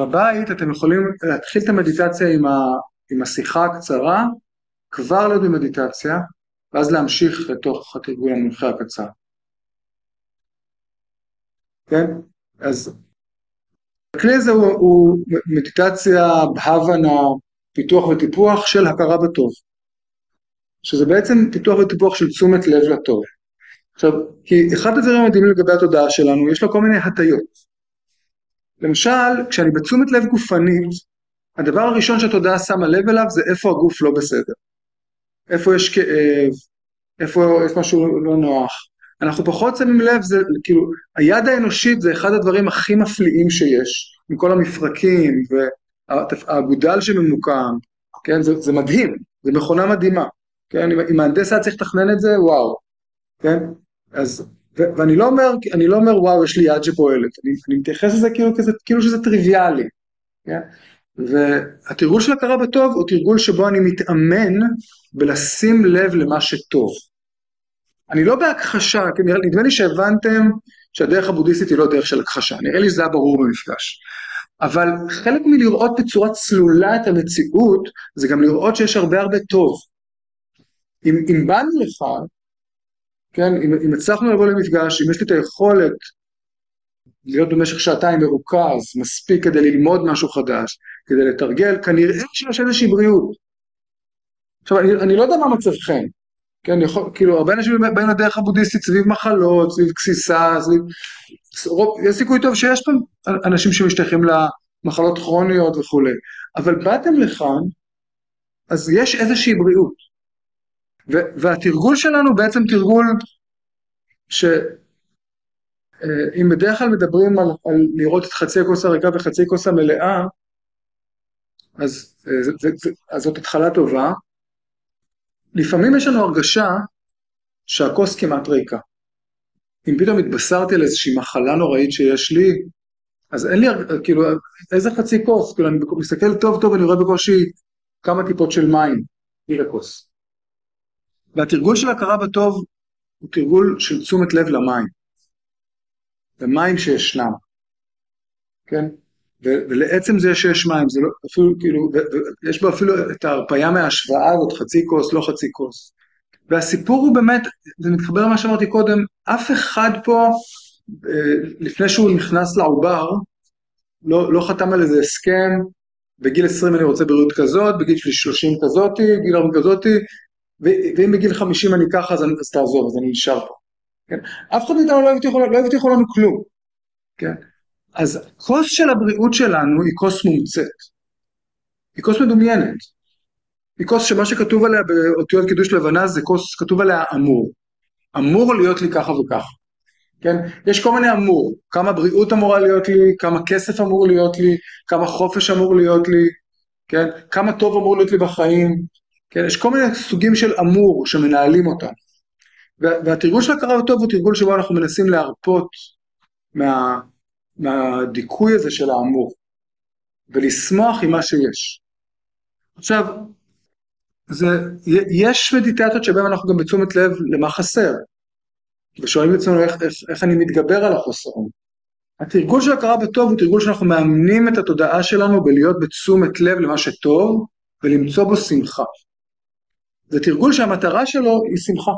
בבית אתם יכולים להתחיל את המדיטציה עם, ה, עם השיחה הקצרה, כבר להיות במדיטציה, ואז להמשיך לתוך התרגול המונחה הקצר. כן? אז הכלי הזה הוא, הוא מדיטציה בהבנה, פיתוח וטיפוח של הכרה בטוב. שזה בעצם פיתוח וטיפוח של תשומת לב לטוב. עכשיו, כי אחד הדברים המדהימים לגבי התודעה שלנו, יש לה כל מיני הטיות. למשל, כשאני בתשומת לב גופנית, הדבר הראשון שהתודעה שמה לב אליו זה איפה הגוף לא בסדר. איפה יש כאב, איפה יש משהו לא נוח. אנחנו פחות שמים לב, זה כאילו, היד האנושית זה אחד הדברים הכי מפליאים שיש, עם כל המפרקים והאגודל שממוקם, כן, זה, זה מדהים, זה מכונה מדהימה, כן, אם מהנדס היה צריך לתכנן את זה, וואו, כן, אז, ו, ואני לא אומר, אני לא אומר וואו, יש לי יד שפועלת, אני, אני מתייחס לזה כאילו, כזה, כאילו שזה טריוויאלי, כן, והתרגול של הכרה בטוב הוא תרגול שבו אני מתאמן בלשים לב למה שטוב. אני לא בהכחשה, נדמה לי שהבנתם שהדרך הבודהיסטית היא לא דרך של הכחשה, נראה לי שזה היה ברור במפגש. אבל חלק מלראות בצורה צלולה את המציאות, זה גם לראות שיש הרבה הרבה טוב. אם, אם באנו לך, כן, אם, אם הצלחנו לבוא למפגש, אם יש לי את היכולת להיות במשך שעתיים מרוכז, מספיק כדי ללמוד משהו חדש, כדי לתרגל, כנראה שיש איזושהי בריאות. עכשיו, אני, אני לא יודע מה מצבכם, כן, יכול, כאילו, הרבה אנשים באים לדרך הבודהיסטית סביב מחלות, סביב גסיסה, סביב... יש סיכוי טוב שיש פה אנשים שמשתייכים למחלות כרוניות וכולי, אבל באתם לכאן, אז יש איזושהי בריאות. והתרגול שלנו בעצם תרגול ש... אה, אם בדרך כלל מדברים על, על לראות את חצי הכוס הריקה וחצי כוס המלאה, אז, אה, זה, זה, זה, אז זאת התחלה טובה. לפעמים יש לנו הרגשה שהכוס כמעט ריקה. אם פתאום התבשרתי על איזושהי מחלה נוראית שיש לי, אז אין לי, כאילו, איזה חצי כוס? כאילו, אני מסתכל טוב טוב, אני רואה בקושי כמה טיפות של מים, היא לכוס. והתרגול של הכרה בטוב הוא תרגול של תשומת לב למים. למים שישנם, כן? ולעצם זה שיש מים, זה לא, אפילו כאילו, יש בו אפילו את ההרפאיה מההשוואה הזאת, חצי כוס, לא חצי כוס. והסיפור הוא באמת, זה מתחבר למה שאמרתי קודם, אף אחד פה, אה, לפני שהוא נכנס לעובר, לא, לא חתם על איזה הסכם, בגיל 20 אני רוצה בריאות כזאת, בגיל 30 כזאתי, בגיל 40 כזאתי, ואם בגיל 50 אני ככה אז, אז תעזוב, אז אני נשאר פה. כן? אף אחד מאיתנו לא הבטיחו, לא הבטיחו לנו כלום. כן? אז כוס של הבריאות שלנו היא כוס מומצאת. היא כוס מדומיינת. היא כוס שמה שכתוב עליה באותיות קידוש לבנה זה כוס, כתוב עליה אמור. אמור להיות לי ככה וככה. כן? יש כל מיני אמור, כמה בריאות אמורה להיות לי, כמה כסף אמור להיות לי, כמה חופש אמור להיות לי, כן? כמה טוב אמור להיות לי בחיים, כן? יש כל מיני סוגים של אמור שמנהלים אותם. והתרגול של הכרה הטוב הוא תרגול שבו אנחנו מנסים להרפות מה, מהדיכוי הזה של האמור, ולשמוח עם מה שיש. עכשיו, זה, יש מדיטציות שבהן אנחנו גם בתשומת לב למה חסר, ושואלים עצמנו איך, איך, איך אני מתגבר על החוסרון. התרגול של הכרה בטוב הוא תרגול שאנחנו מאמנים את התודעה שלנו בלהיות בתשומת לב למה שטוב ולמצוא בו שמחה. זה תרגול שהמטרה שלו היא שמחה.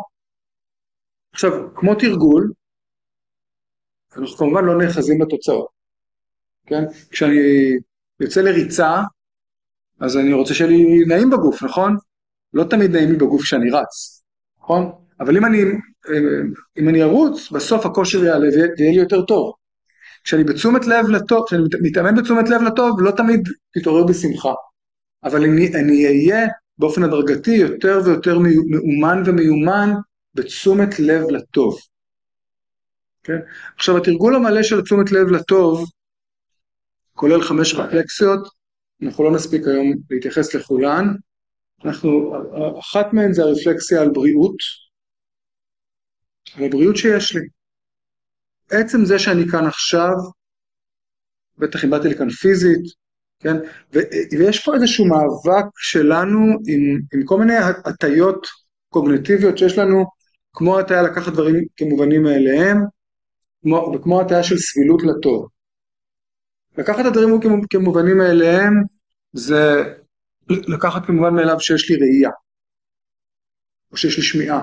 עכשיו, כמו תרגול, אנחנו כמובן לא נאחזים בתוצאות, כן? כשאני יוצא לריצה, אז אני רוצה שיהיה לי נעים בגוף, נכון? לא תמיד נעים לי בגוף כשאני רץ, נכון? אבל אם אני, אם אני ארוץ, בסוף הכושר יעלה ויהיה לי יותר טוב. כשאני בתשומת לב לטוב, כשאני מתאמן בתשומת לב לטוב, לא תמיד תתעורר בשמחה. אבל אני, אני אהיה באופן הדרגתי יותר ויותר מאומן ומיומן בתשומת לב לטוב. כן? עכשיו התרגול המלא של תשומת לב לטוב כולל חמש רפלקסיות, אנחנו לא נספיק היום להתייחס לכולן, אנחנו, אחת מהן זה הרפלקסיה על בריאות, על הבריאות שיש לי. עצם זה שאני כאן עכשיו, בטח אם באתי לכאן פיזית, כן? ויש פה איזשהו מאבק שלנו עם, עם כל מיני הטיות קוגנטיביות שיש לנו כמו הטיה לקחת דברים כמובנים מאליהם, כמו, וכמו הטיה של סבילות לטוב. לקחת את הדברים כמובנים מאליהם זה לקחת כמובן מאליו שיש לי ראייה, או שיש לי שמיעה.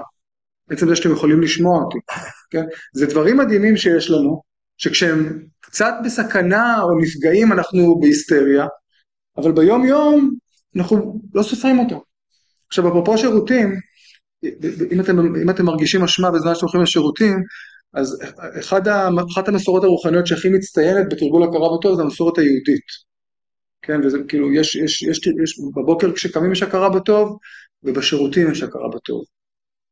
בעצם זה שאתם יכולים לשמוע אותי, כן? זה דברים מדהימים שיש לנו, שכשהם קצת בסכנה או נפגעים אנחנו בהיסטריה, אבל ביום יום אנחנו לא סופרים אותם. עכשיו אפרופו שירותים, אם אתם, אם אתם מרגישים אשמה בזמן שאתם הולכים לשירותים, אז אחד, אחת המסורות הרוחניות שהכי מצטיינת בתרגול הכרה בטוב זה המסורת היהודית. כן, וזה כאילו, יש, יש, יש, יש, בבוקר כשקמים יש הכרה בטוב, ובשירותים יש הכרה בטוב.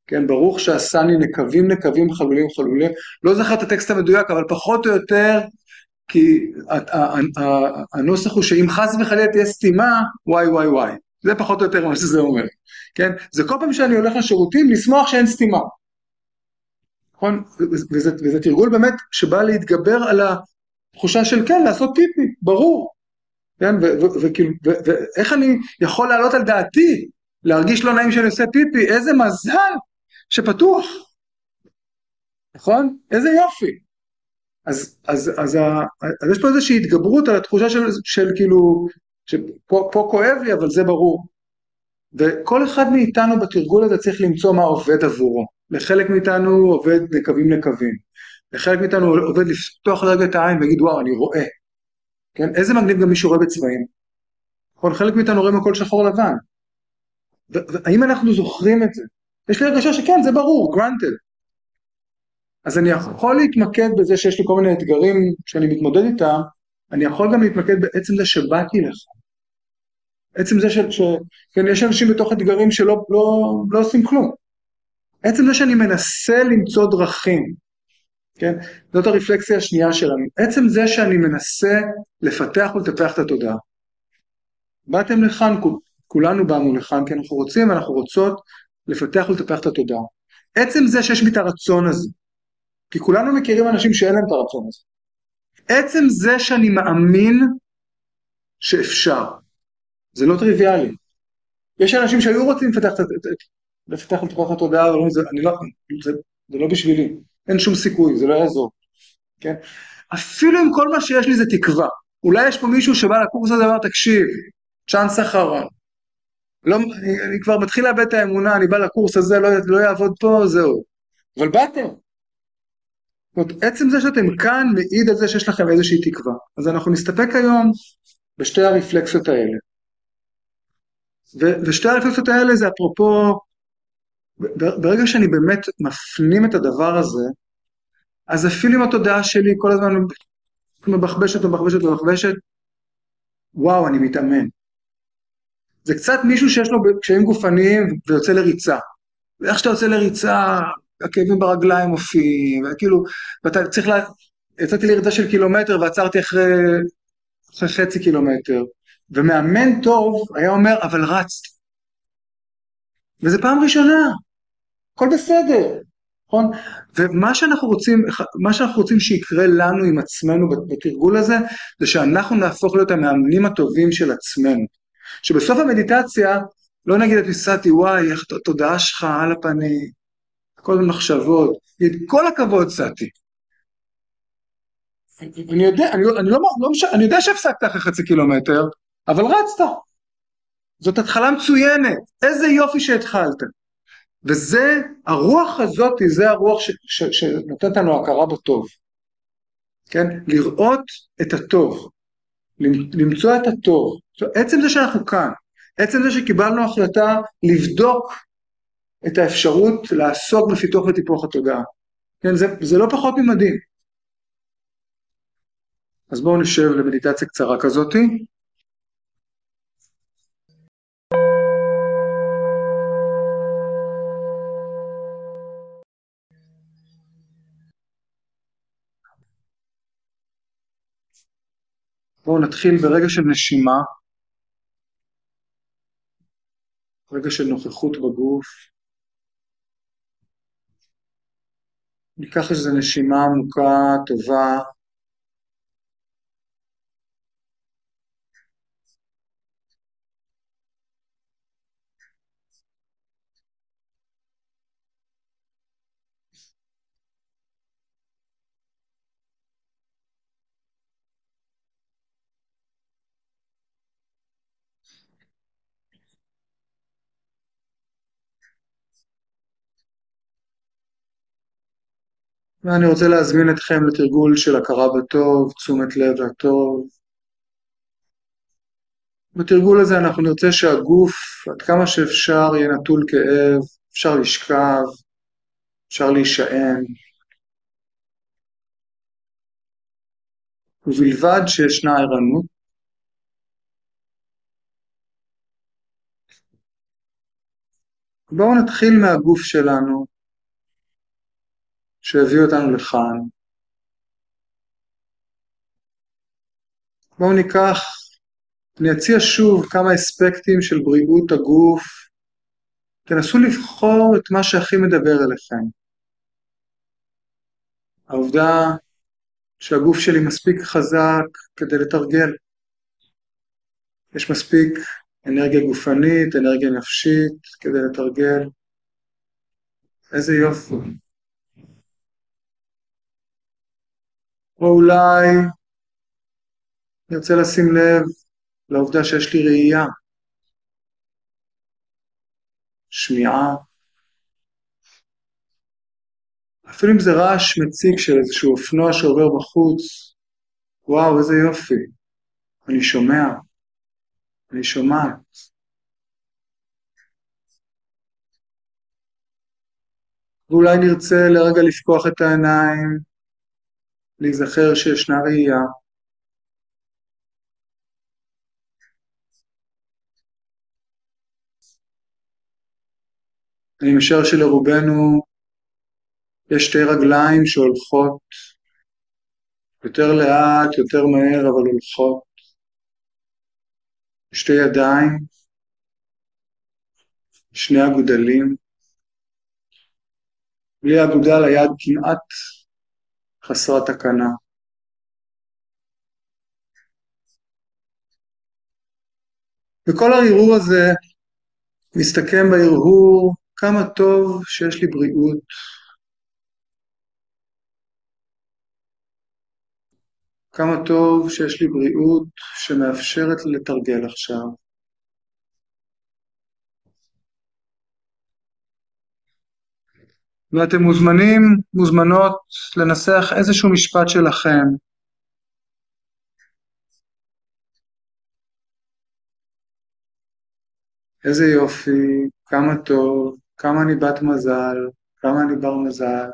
כן, ברוך שעשני נקבים נקבים חלולים חלולים, לא זוכר את הטקסט המדויק, אבל פחות או יותר, כי הנוסח הוא שאם חס וחלילה תהיה סתימה, וואי וואי וואי. זה פחות או יותר מה שזה אומר, כן? זה כל פעם שאני הולך לשירותים, לשמוח שאין סתימה. נכון? וזה, וזה תרגול באמת שבא להתגבר על התחושה של כן, לעשות פיפי, ברור. כן? ואיך אני יכול להעלות על דעתי, להרגיש לא נעים שאני עושה פיפי, איזה מזל שפתוח. נכון? איזה יופי. אז, אז, אז, אז, אז יש פה איזושהי התגברות על התחושה של, של כאילו, שפה כואב לי אבל זה ברור. וכל אחד מאיתנו בתרגול הזה צריך למצוא מה עובד עבורו. לחלק מאיתנו עובד נקבים נקבים. לחלק מאיתנו עובד לפתוח רגע את העין ולהגיד וואו אני רואה. כן? איזה מגניב גם מישהו רואה בצבעים. נכון? חלק מאיתנו רואים הכל שחור לבן. והאם אנחנו זוכרים את זה? יש לי הרגשה שכן, זה ברור, granted. אז אני יכול להתמקד בזה שיש לי כל מיני אתגרים שאני מתמודד איתם, אני יכול גם להתמקד בעצם זה שבאתי לך. עצם זה ש... ש... כן, יש אנשים בתוך אתגרים שלא לא, לא עושים כלום. עצם זה שאני מנסה למצוא דרכים, כן? זאת הרפלקסיה השנייה שלנו. עצם זה שאני מנסה לפתח ולטפח את התודעה. באתם לכאן, כולנו באנו לכאן, כי אנחנו רוצים, אנחנו רוצות לפתח ולטפח את התודעה. עצם זה שיש לי את הרצון הזה, כי כולנו מכירים אנשים שאין להם את הרצון הזה. עצם זה שאני מאמין שאפשר, זה לא טריוויאלי. יש אנשים שהיו רוצים לפתח את לפתח את התודעה, אבל זה, אני לא, זה, זה לא בשבילי, אין שום סיכוי, זה לא יעזור, כן? אפילו אם כל מה שיש לי זה תקווה, אולי יש פה מישהו שבא לקורס הזה ואומר, תקשיב, צ'אנס אחרון, לא, אני, אני כבר מתחיל לאבד את האמונה, אני בא לקורס הזה, לא, לא יעבוד פה, זהו. אבל באתם. זאת אומרת, עצם זה שאתם כאן מעיד על זה שיש לכם איזושהי תקווה. אז אנחנו נסתפק היום בשתי הרפלקסיות האלה. ו- ושתי הרפלקסיות האלה זה אפרופו, ברגע שאני באמת מפנים את הדבר הזה, אז אפילו אם התודעה שלי כל הזמן מבחבשת ומבחבשת ומבחבשת, וואו, אני מתאמן. זה קצת מישהו שיש לו קשיים גופניים ויוצא לריצה. ואיך שאתה יוצא לריצה, הכאבים ברגליים מופיעים, וכאילו, ואתה צריך ל... לה... יצאתי לריצה של קילומטר ועצרתי אחרי, אחרי חצי קילומטר. ומאמן טוב היה אומר, אבל רצתי. וזה פעם ראשונה, הכל בסדר, נכון? ומה שאנחנו רוצים, מה שאנחנו רוצים שיקרה לנו עם עצמנו בתרגול הזה, זה שאנחנו נהפוך להיות המאמנים הטובים של עצמנו. שבסוף המדיטציה לא נגיד את ניסעתי וואי איך התודעה שלך על הפנים, כל מיני מחשבות, כל הכבוד סעתי. אני יודע, אני, אני, לא, לא מש... אני יודע שהפסקת אחרי חצי קילומטר, אבל רצת. זאת התחלה מצוינת, איזה יופי שהתחלת. וזה, הרוח הזאת, זה הרוח ש, ש, שנותנת לנו הכרה בטוב. כן? לראות את הטוב, למצוא את הטוב. עצם זה שאנחנו כאן, עצם זה שקיבלנו החלטה לבדוק את האפשרות לעסוק בפיתוח וטיפוח התודעה. כן, זה, זה לא פחות ממדהים. אז בואו נשב למדיטציה קצרה כזאתי. בואו נתחיל ברגע של נשימה, רגע של נוכחות בגוף. ניקח איזו נשימה עמוקה, טובה. ואני רוצה להזמין אתכם לתרגול של הכרה בטוב, תשומת לב לטוב. בתרגול הזה אנחנו נרצה שהגוף, עד כמה שאפשר, יהיה נטול כאב, אפשר לשכב, אפשר להישען, ובלבד שישנה ערנות. בואו נתחיל מהגוף שלנו, שהביא אותנו לכאן. בואו ניקח, אני אציע שוב כמה אספקטים של בריאות הגוף. תנסו לבחור את מה שהכי מדבר אליכם. העובדה שהגוף שלי מספיק חזק כדי לתרגל. יש מספיק אנרגיה גופנית, אנרגיה נפשית כדי לתרגל. איזה יופי. או אולי נרצה לשים לב לעובדה שיש לי ראייה, שמיעה, אפילו אם זה רעש מציג של איזשהו אופנוע שעובר בחוץ, וואו, איזה יופי, אני שומע, אני שומעת. ואולי נרצה לרגע לפקוח את העיניים, להיזכר שישנה ראייה. אני משער שלרובנו יש שתי רגליים שהולכות יותר לאט, יותר מהר, אבל הולכות. שתי ידיים, שני אגודלים. בלי אגודל היד כמעט חסרת תקנה. וכל הרהרהור הזה מסתכם בהרהור כמה טוב שיש לי בריאות. כמה טוב שיש לי בריאות שמאפשרת לתרגל עכשיו. ואתם מוזמנים, מוזמנות, לנסח איזשהו משפט שלכם. איזה יופי, כמה טוב, כמה אני בת מזל, כמה אני בר מזל,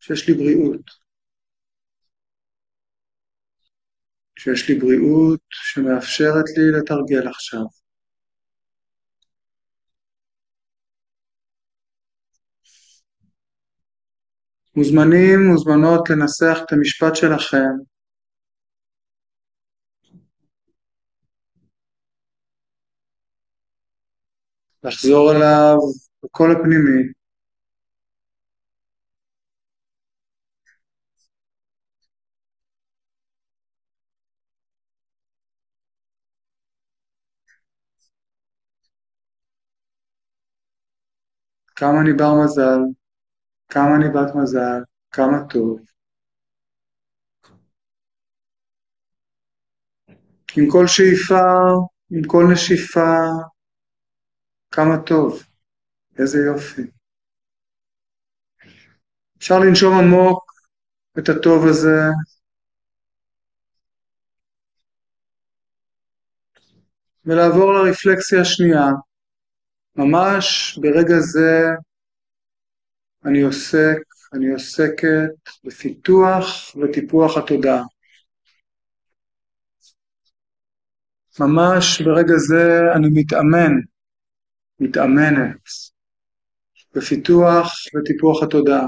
שיש לי בריאות. שיש לי בריאות שמאפשרת לי לתרגל עכשיו. מוזמנים, מוזמנות לנסח את המשפט שלכם. לחזור אליו בקול הפנימי. כמה אני בר מזל, כמה אני בת מזל, כמה טוב. עם כל שאיפה, עם כל נשיפה, כמה טוב, איזה יופי. אפשר לנשום עמוק את הטוב הזה. ולעבור לרפלקסיה השנייה. ממש ברגע זה אני עוסק, אני עוסקת בפיתוח וטיפוח התודעה. ממש ברגע זה אני מתאמן, מתאמנת, בפיתוח וטיפוח התודעה.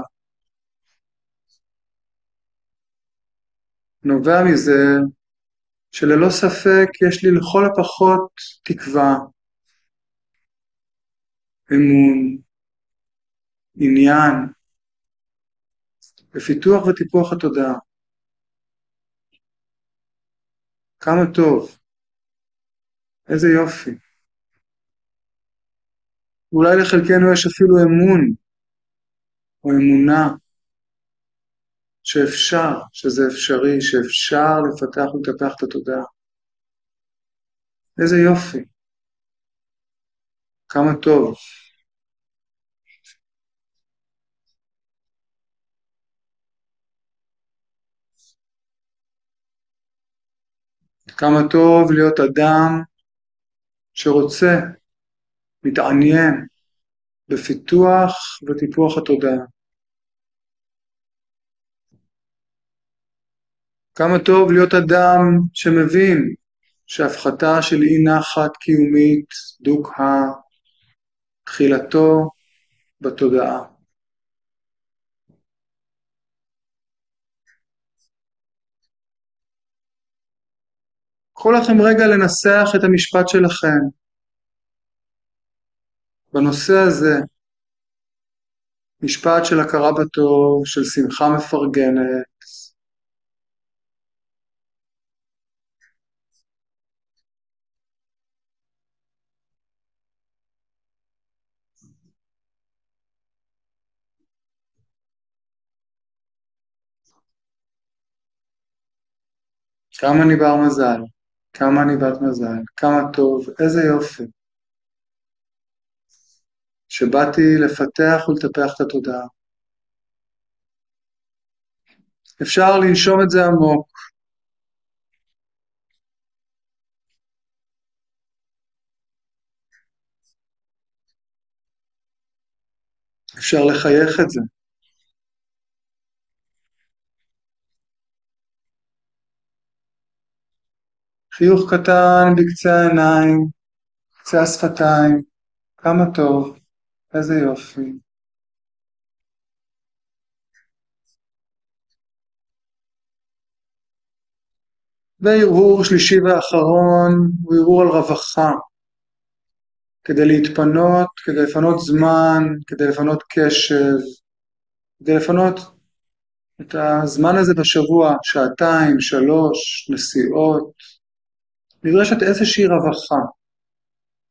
נובע מזה שללא ספק יש לי לכל הפחות תקווה, אמון, עניין, בפיתוח וטיפוח התודעה. כמה טוב, איזה יופי. אולי לחלקנו יש אפילו אמון או אמונה שאפשר, שזה אפשרי, שאפשר לפתח ולטפח את התודעה. איזה יופי. כמה טוב. כמה טוב להיות אדם שרוצה, מתעניין בפיתוח וטיפוח התודעה. כמה טוב להיות אדם שמבין שהפחתה של אי נחת קיומית דוקה תחילתו בתודעה. קחו לכם רגע לנסח את המשפט שלכם. בנושא הזה, משפט של הכרה בטוב, של שמחה מפרגנת, כמה אני בר מזל, כמה אני בת מזל, כמה טוב, איזה יופי. שבאתי לפתח ולטפח את התודעה. אפשר לנשום את זה עמוק. אפשר לחייך את זה. חיוך קטן בקצה העיניים, קצה השפתיים, כמה טוב, איזה יופי. והרהור שלישי ואחרון הוא הרהור על רווחה. כדי להתפנות, כדי לפנות זמן, כדי לפנות קשב, כדי לפנות את הזמן הזה בשבוע, שעתיים, שלוש, נסיעות, נדרשת איזושהי רווחה,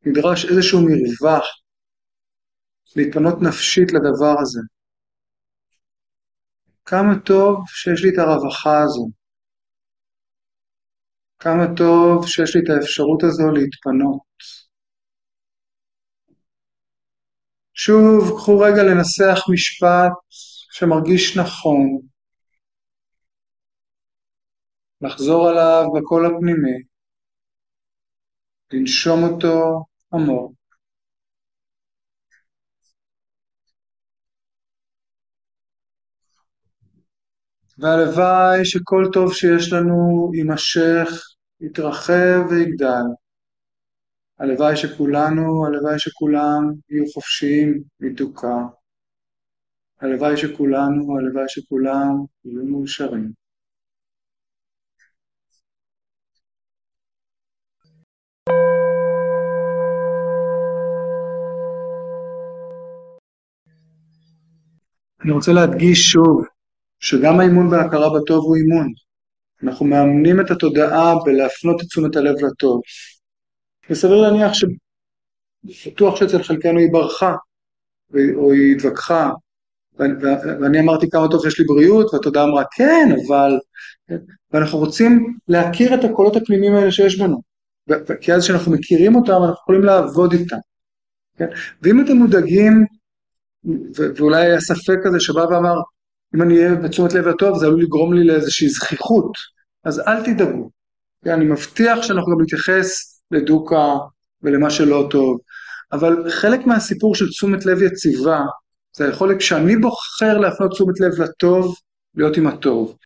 נדרש איזשהו מרווח להתפנות נפשית לדבר הזה. כמה טוב שיש לי את הרווחה הזו. כמה טוב שיש לי את האפשרות הזו להתפנות. שוב, קחו רגע לנסח משפט שמרגיש נכון, לחזור עליו בקול הפנימי, לנשום אותו עמוק. והלוואי שכל טוב שיש לנו יימשך, יתרחב ויגדל. הלוואי שכולנו, הלוואי שכולם יהיו חופשיים מדוכא. הלוואי שכולנו, הלוואי שכולם יהיו מאושרים. אני רוצה להדגיש שוב, שגם האימון בהכרה בטוב הוא אימון. אנחנו מאמנים את התודעה בלהפנות את תשומת הלב לטוב. וסביר להניח ש... בטוח שאצל חלקנו היא ברחה, או היא התווכחה, ואני אמרתי כמה טוב שיש לי בריאות, והתודעה אמרה כן, אבל... ואנחנו רוצים להכיר את הקולות הפנימיים האלה שיש בנו. כי אז כשאנחנו מכירים אותם, אנחנו יכולים לעבוד איתם. כן? ואם אתם מודאגים, ואולי היה ספק כזה שבא ואמר, אם אני אהיה בתשומת לב הטוב, זה עלול לגרום לי לאיזושהי זכיחות. אז אל תדאגו. אני מבטיח שאנחנו גם נתייחס לדוקה ולמה שלא טוב. אבל חלק מהסיפור של תשומת לב יציבה, זה היכולת כשאני בוחר להפנות תשומת לב לטוב, להיות עם הטוב.